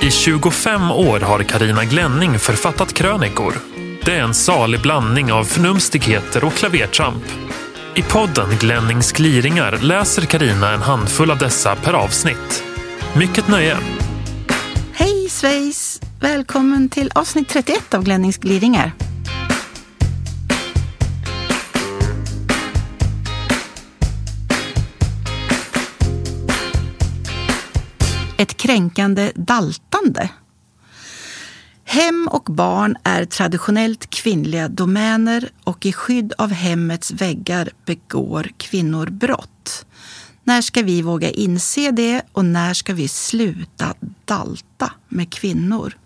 I 25 år har Karina Glänning författat krönikor. Det är en salig blandning av förnumstigheter och klavertramp. I podden Glennings gliringar läser Karina en handfull av dessa per avsnitt. Mycket nöje! Hej svejs! Välkommen till avsnitt 31 av Glennings gliringar. Ett kränkande daltande. Hem och barn är traditionellt kvinnliga domäner och i skydd av hemmets väggar begår kvinnor brott. När ska vi våga inse det och när ska vi sluta dalta med kvinnor?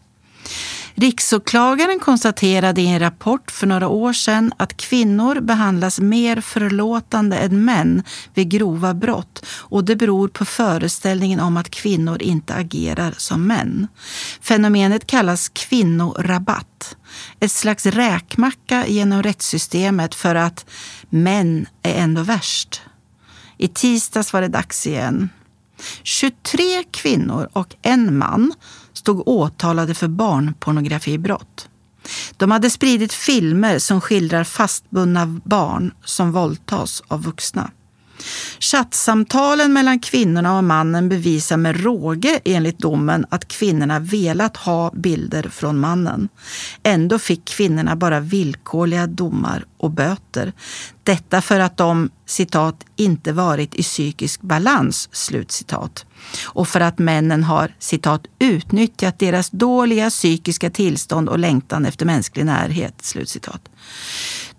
Riksåklagaren konstaterade i en rapport för några år sedan att kvinnor behandlas mer förlåtande än män vid grova brott och det beror på föreställningen om att kvinnor inte agerar som män. Fenomenet kallas kvinnorabatt. Ett slags räkmacka genom rättssystemet för att män är ändå värst. I tisdags var det dags igen. 23 kvinnor och en man stod åtalade för barnpornografibrott. De hade spridit filmer som skildrar fastbundna barn som våldtas av vuxna. Chattsamtalen mellan kvinnorna och mannen bevisar med råge enligt domen att kvinnorna velat ha bilder från mannen. Ändå fick kvinnorna bara villkorliga domar och böter. Detta för att de citat, inte varit i psykisk balans, slutcitat. Och för att männen har citat, utnyttjat deras dåliga psykiska tillstånd och längtan efter mänsklig närhet. Slutcitat.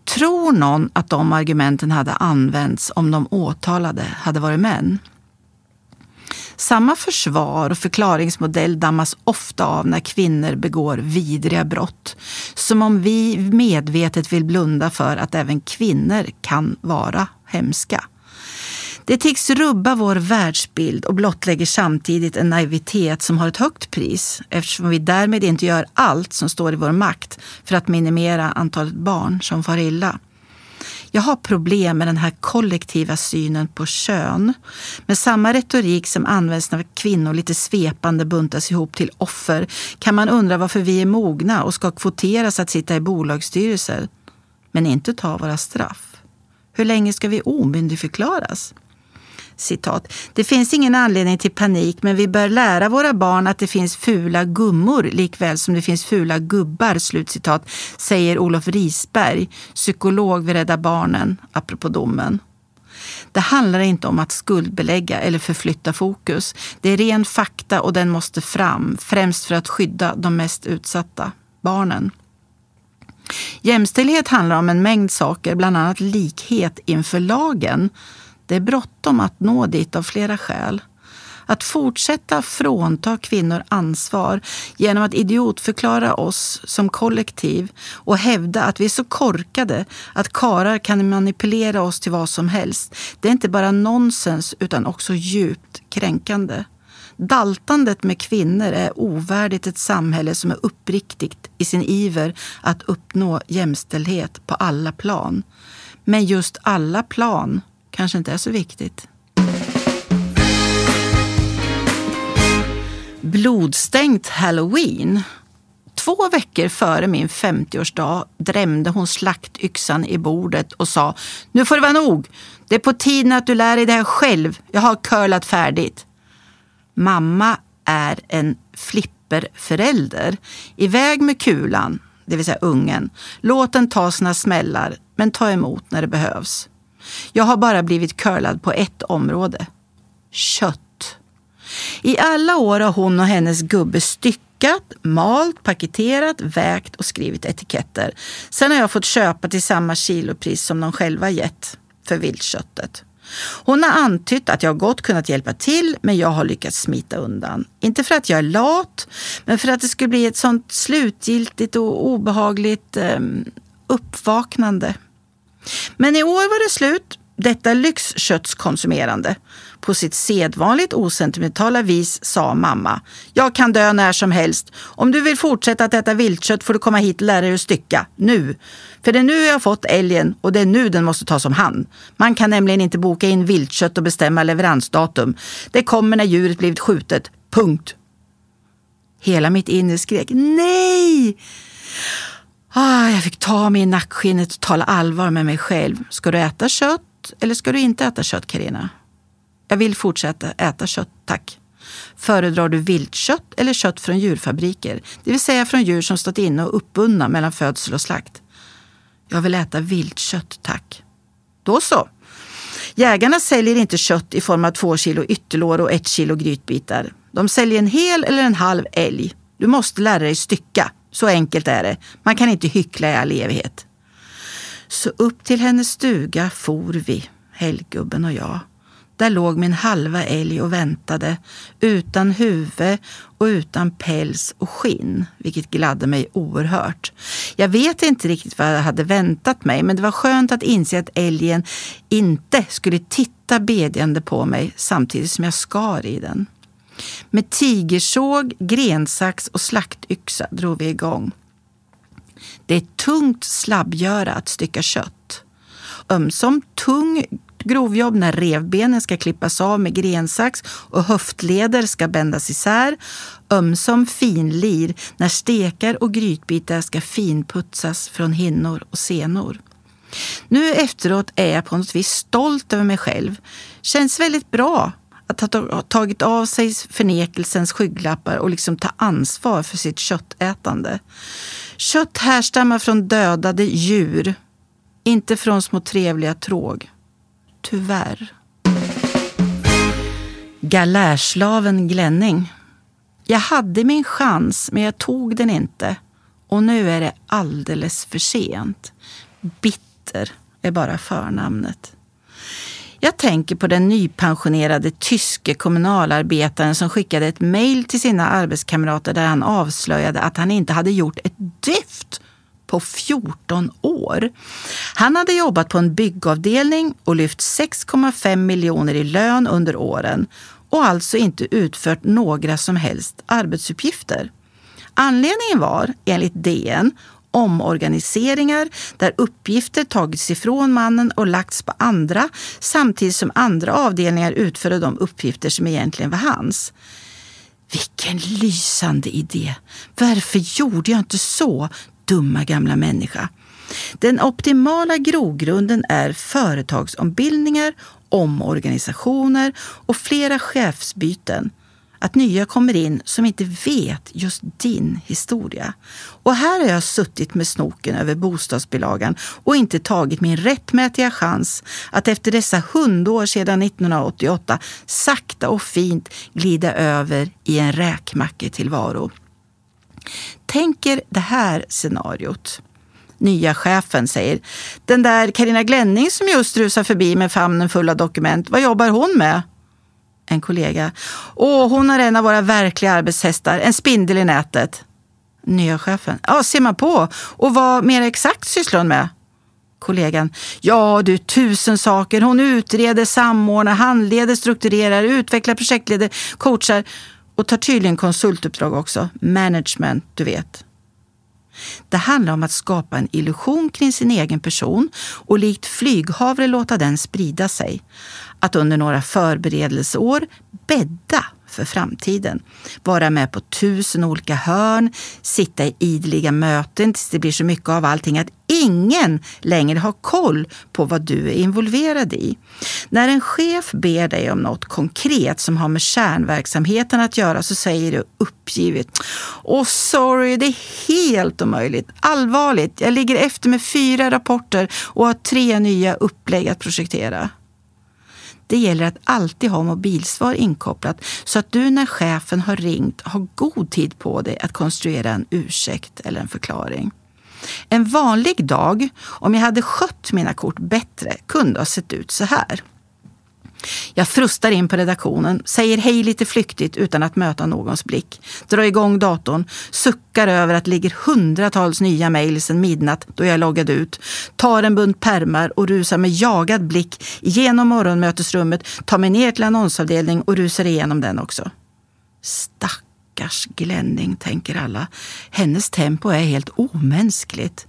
Tror någon att de argumenten hade använts om de åtalade hade varit män? Samma försvar och förklaringsmodell dammas ofta av när kvinnor begår vidriga brott. Som om vi medvetet vill blunda för att även kvinnor kan vara hemska. Det tycks rubba vår världsbild och blottlägger samtidigt en naivitet som har ett högt pris eftersom vi därmed inte gör allt som står i vår makt för att minimera antalet barn som far illa. Jag har problem med den här kollektiva synen på kön. Med samma retorik som används när kvinnor lite svepande buntas ihop till offer kan man undra varför vi är mogna och ska kvoteras att sitta i bolagsstyrelser, men inte ta våra straff. Hur länge ska vi omyndigförklaras? Citat. Det finns ingen anledning till panik men vi bör lära våra barn att det finns fula gummor likväl som det finns fula gubbar, slutcitat, säger Olof Risberg, psykolog vid Rädda Barnen, apropå domen. Det handlar inte om att skuldbelägga eller förflytta fokus. Det är ren fakta och den måste fram, främst för att skydda de mest utsatta, barnen. Jämställdhet handlar om en mängd saker, bland annat likhet inför lagen. Det är bråttom att nå dit av flera skäl. Att fortsätta frånta kvinnor ansvar genom att idiotförklara oss som kollektiv och hävda att vi är så korkade att karar kan manipulera oss till vad som helst. Det är inte bara nonsens utan också djupt kränkande. Daltandet med kvinnor är ovärdigt ett samhälle som är uppriktigt i sin iver att uppnå jämställdhet på alla plan. Men just alla plan kanske inte är så viktigt. Blodstänkt halloween. Två veckor före min 50-årsdag drämde hon slaktyxan i bordet och sa Nu får det vara nog. Det är på tiden att du lär dig det här själv. Jag har curlat färdigt. Mamma är en flipperförälder. Iväg med kulan, det vill säga ungen. Låt den ta sina smällar, men ta emot när det behövs. Jag har bara blivit curlad på ett område. Kött. I alla år har hon och hennes gubbe styckat, malt, paketerat, vägt och skrivit etiketter. Sen har jag fått köpa till samma kilopris som de själva gett för viltköttet. Hon har antytt att jag gott kunnat hjälpa till, men jag har lyckats smita undan. Inte för att jag är lat, men för att det skulle bli ett sånt slutgiltigt och obehagligt eh, uppvaknande. Men i år var det slut, detta lyxköttskonsumerande. På sitt sedvanligt osentimentala vis sa mamma. Jag kan dö när som helst. Om du vill fortsätta att äta viltkött får du komma hit och lära dig att stycka. Nu. För det är nu jag har fått älgen och det är nu den måste tas om hand. Man kan nämligen inte boka in viltkött och bestämma leveransdatum. Det kommer när djuret blivit skjutet. Punkt. Hela mitt inre skrek nej! Jag fick ta mig i nackskinnet och tala allvar med mig själv. Ska du äta kött eller ska du inte äta kött, Karina? Jag vill fortsätta äta kött, tack. Föredrar du viltkött eller kött från djurfabriker? Det vill säga från djur som stått inne och uppbundna mellan födsel och slakt. Jag vill äta viltkött, tack. Då så. Jägarna säljer inte kött i form av två kilo ytterlår och ett kilo grytbitar. De säljer en hel eller en halv älg. Du måste lära dig stycka. Så enkelt är det. Man kan inte hyckla i all evighet. Så upp till hennes stuga for vi, helggubben och jag. Där låg min halva älg och väntade, utan huvud och utan päls och skinn, vilket gladde mig oerhört. Jag vet inte riktigt vad jag hade väntat mig, men det var skönt att inse att älgen inte skulle titta bedjande på mig samtidigt som jag skar i den. Med tigersåg, grensax och slaktyxa drog vi igång. Det är tungt slabbgöra att stycka kött. Ömsom tung grovjobb när revbenen ska klippas av med grensax och höftleder ska bändas isär. Ömsom finlir när stekar och grytbitar ska finputsas från hinnor och senor. Nu efteråt är jag på något vis stolt över mig själv. Känns väldigt bra att ha tagit av sig förnekelsens skygglappar och liksom ta ansvar för sitt köttätande. Kött härstammar från dödade djur, inte från små trevliga tråg. Tyvärr. Galärslaven Glänning. Jag hade min chans, men jag tog den inte. Och nu är det alldeles för sent. Bitter är bara förnamnet. Jag tänker på den nypensionerade tyske kommunalarbetaren som skickade ett mejl till sina arbetskamrater där han avslöjade att han inte hade gjort ett dyft på 14 år. Han hade jobbat på en byggavdelning och lyft 6,5 miljoner i lön under åren och alltså inte utfört några som helst arbetsuppgifter. Anledningen var, enligt DN, omorganiseringar där uppgifter tagits ifrån mannen och lagts på andra samtidigt som andra avdelningar utförde de uppgifter som egentligen var hans. Vilken lysande idé! Varför gjorde jag inte så, dumma gamla människa? Den optimala grogrunden är företagsombildningar, omorganisationer och flera chefsbyten att nya kommer in som inte vet just din historia. Och här har jag suttit med snoken över bostadsbilagan och inte tagit min rättmätiga chans att efter dessa hundår sedan 1988 sakta och fint glida över i en räkmacketillvaro. Tänker det här scenariot. Nya chefen säger den där Karina Glänning som just rusar förbi med famnen full av dokument, vad jobbar hon med? En kollega. Åh, hon är en av våra verkliga arbetshästar, en spindel i nätet. Nya chefen. Ja, ser man på. Och vad mer exakt sysslar hon med? Kollegan. Ja du, tusen saker. Hon utreder, samordnar, handleder, strukturerar, utvecklar, projektleder, coachar och tar tydligen konsultuppdrag också. Management, du vet. Det handlar om att skapa en illusion kring sin egen person och likt flyghavre låta den sprida sig att under några förberedelseår bädda för framtiden. Vara med på tusen olika hörn, sitta i ideliga möten tills det blir så mycket av allting att ingen längre har koll på vad du är involverad i. När en chef ber dig om något konkret som har med kärnverksamheten att göra så säger du uppgivet. Åh, sorry, det är helt omöjligt. Allvarligt, jag ligger efter med fyra rapporter och har tre nya upplägg att projektera. Det gäller att alltid ha mobilsvar inkopplat så att du när chefen har ringt har god tid på dig att konstruera en ursäkt eller en förklaring. En vanlig dag, om jag hade skött mina kort bättre, kunde ha sett ut så här. Jag frustar in på redaktionen, säger hej lite flyktigt utan att möta någons blick, drar igång datorn, suckar över att det ligger hundratals nya mejl sedan midnatt då jag loggade ut, tar en bunt permar och rusar med jagad blick igenom morgonmötesrummet, tar mig ner till annonsavdelning och rusar igenom den också. Stackars Glänning, tänker alla. Hennes tempo är helt omänskligt.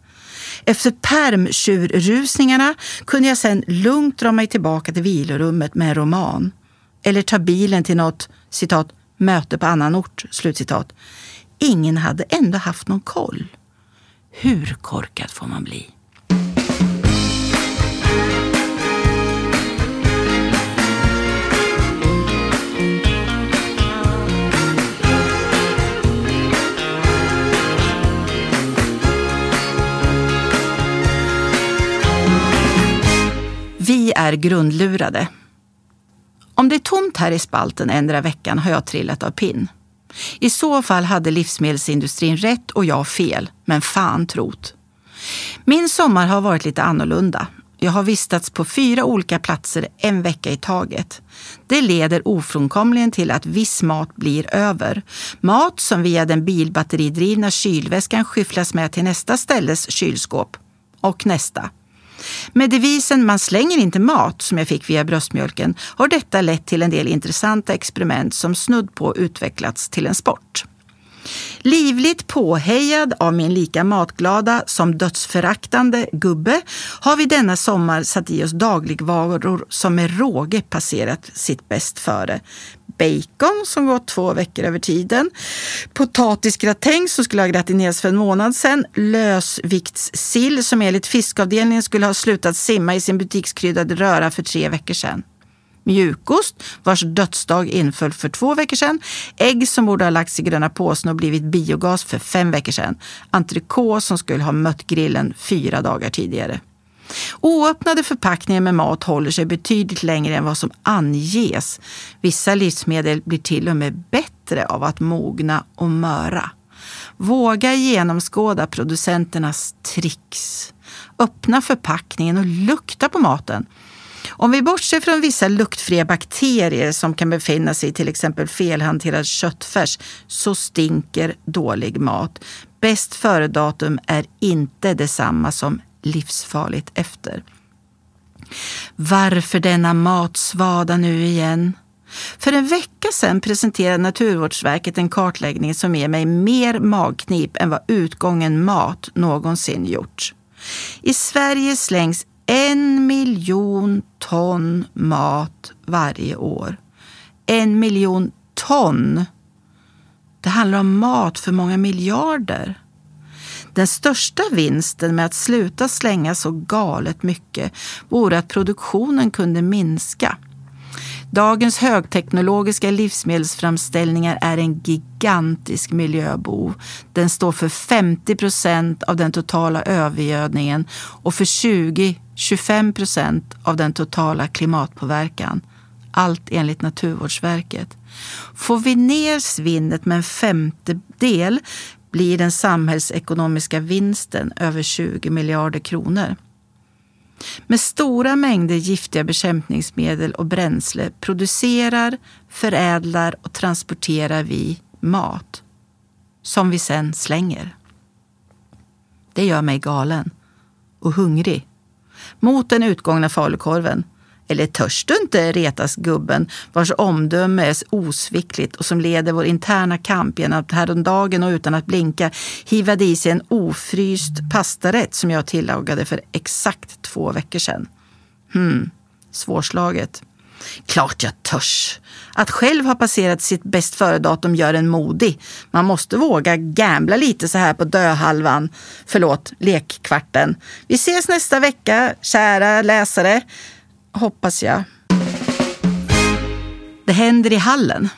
Efter permtjurrusningarna kunde jag sen lugnt dra mig tillbaka till vilorummet med en roman. Eller ta bilen till något citat, möte på annan ort. Slutcitat. ingen hade ändå haft någon koll. Hur korkad får man bli? Är grundlurade. Om det är tomt här i spalten ändra veckan har jag trillat av pinn. I så fall hade livsmedelsindustrin rätt och jag fel, men fan trot. Min sommar har varit lite annorlunda. Jag har vistats på fyra olika platser en vecka i taget. Det leder ofrånkomligen till att viss mat blir över. Mat som via den bilbatteridrivna kylväskan skyfflas med till nästa ställes kylskåp. Och nästa. Med devisen “man slänger inte mat” som jag fick via bröstmjölken har detta lett till en del intressanta experiment som snudd på utvecklats till en sport. Livligt påhejad av min lika matglada som dödsföraktande gubbe har vi denna sommar satt i oss dagligvaror som med råge passerat sitt bäst före bacon som gått två veckor över tiden, potatisgratäng som skulle ha gratinerats för en månad sedan, lösviktssill som enligt fiskavdelningen skulle ha slutat simma i sin butikskryddade röra för tre veckor sedan. Mjukost vars dödsdag inföll för två veckor sedan, ägg som borde ha lagts i gröna påsen och blivit biogas för fem veckor sedan, entrecote som skulle ha mött grillen fyra dagar tidigare. Oöppnade förpackningar med mat håller sig betydligt längre än vad som anges. Vissa livsmedel blir till och med bättre av att mogna och möra. Våga genomskåda producenternas tricks. Öppna förpackningen och lukta på maten. Om vi bortser från vissa luktfria bakterier som kan befinna sig i till exempel felhanterad köttfärs så stinker dålig mat. Bäst före-datum är inte detsamma som livsfarligt efter. Varför denna matsvada nu igen? För en vecka sedan presenterade Naturvårdsverket en kartläggning som ger mig mer magknip än vad utgången mat någonsin gjort. I Sverige slängs en miljon ton mat varje år. En miljon ton! Det handlar om mat för många miljarder. Den största vinsten med att sluta slänga så galet mycket vore att produktionen kunde minska. Dagens högteknologiska livsmedelsframställningar är en gigantisk miljöbov. Den står för 50 procent av den totala övergödningen och för 20-25 procent av den totala klimatpåverkan. Allt enligt Naturvårdsverket. Får vi ner svinnet med en femtedel blir den samhällsekonomiska vinsten över 20 miljarder kronor. Med stora mängder giftiga bekämpningsmedel och bränsle producerar, förädlar och transporterar vi mat som vi sen slänger. Det gör mig galen och hungrig. Mot den utgångna falukorven eller törs du inte, retas gubben vars omdöme är osvikligt och som leder vår interna kamp genom att häromdagen och utan att blinka hivade i sig en ofryst pastarätt som jag tillagade för exakt två veckor sedan. Hmm, svårslaget. Klart jag törs. Att själv ha passerat sitt bäst före-datum gör en modig. Man måste våga gambla lite så här på döhalvan. Förlåt, lekkvarten. Vi ses nästa vecka, kära läsare hoppas jag. Det händer i hallen.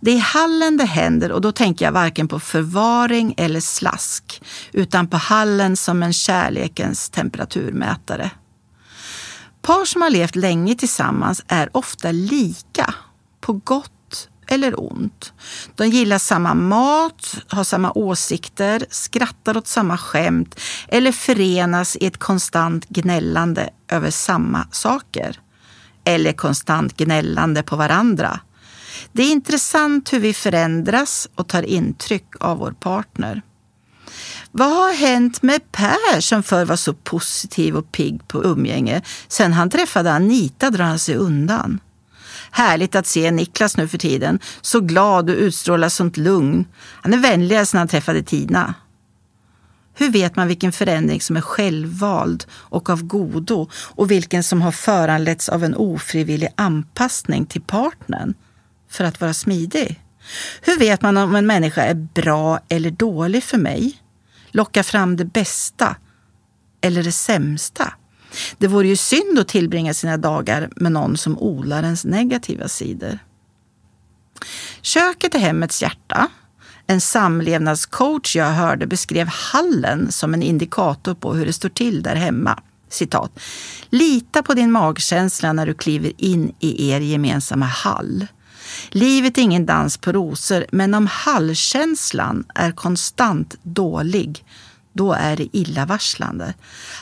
Det är i hallen det händer och då tänker jag varken på förvaring eller slask utan på hallen som en kärlekens temperaturmätare. Par som har levt länge tillsammans är ofta lika, på gott eller ont. De gillar samma mat, har samma åsikter, skrattar åt samma skämt eller förenas i ett konstant gnällande över samma saker. Eller konstant gnällande på varandra. Det är intressant hur vi förändras och tar intryck av vår partner. Vad har hänt med Per som förr var så positiv och pigg på umgänge? Sen han träffade Anita drar han sig undan. Härligt att se Niklas nu för tiden. Så glad och utstrålar sånt lugn. Han är vänligare sen han träffade Tina. Hur vet man vilken förändring som är självvald och av godo och vilken som har föranletts av en ofrivillig anpassning till partnern för att vara smidig? Hur vet man om en människa är bra eller dålig för mig? Locka fram det bästa eller det sämsta? Det vore ju synd att tillbringa sina dagar med någon som odlar ens negativa sidor. Köket är hemmets hjärta. En samlevnadscoach jag hörde beskrev hallen som en indikator på hur det står till där hemma. Citat. Lita på din magkänsla när du kliver in i er gemensamma hall. Livet är ingen dans på rosor, men om hallkänslan är konstant dålig, då är det illavarslande.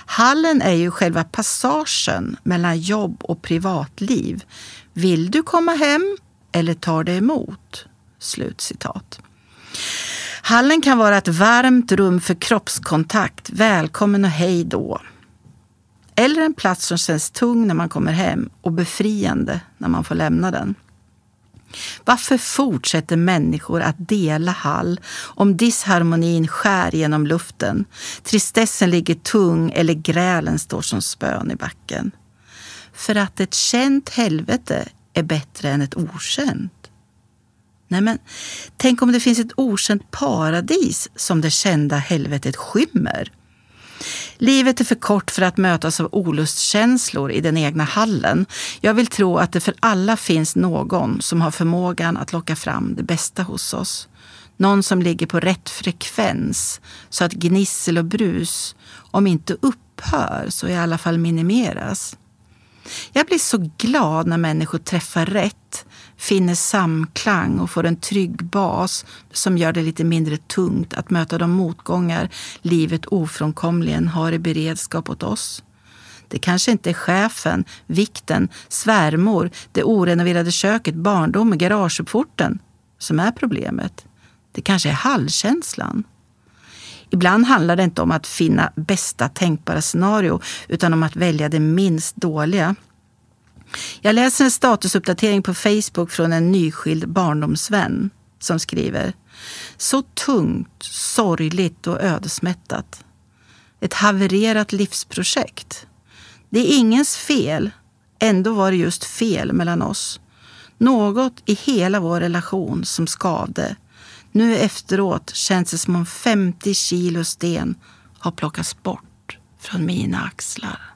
Hallen är ju själva passagen mellan jobb och privatliv. Vill du komma hem eller tar det emot? Slutcitat. Hallen kan vara ett varmt rum för kroppskontakt, välkommen och hej då. Eller en plats som känns tung när man kommer hem och befriande när man får lämna den. Varför fortsätter människor att dela hall om disharmonin skär genom luften, tristessen ligger tung eller grälen står som spön i backen? För att ett känt helvete är bättre än ett okänt. Nej men, tänk om det finns ett okänt paradis som det kända helvetet skymmer. Livet är för kort för att mötas av olustkänslor i den egna hallen. Jag vill tro att det för alla finns någon som har förmågan att locka fram det bästa hos oss. Någon som ligger på rätt frekvens så att gnissel och brus, om inte upphör, så i alla fall minimeras. Jag blir så glad när människor träffar rätt, finner samklang och får en trygg bas som gör det lite mindre tungt att möta de motgångar livet ofrånkomligen har i beredskap åt oss. Det kanske inte är chefen, vikten, svärmor, det orenoverade köket, barndomen, garageuppfarten som är problemet. Det kanske är hallkänslan. Ibland handlar det inte om att finna bästa tänkbara scenario utan om att välja det minst dåliga. Jag läser en statusuppdatering på Facebook från en nyskild barndomsvän som skriver Så tungt, sorgligt och ödesmättat. Ett havererat livsprojekt. Det är ingens fel. Ändå var det just fel mellan oss. Något i hela vår relation som skavde. Nu efteråt känns det som om 50 kilo sten har plockats bort från mina axlar.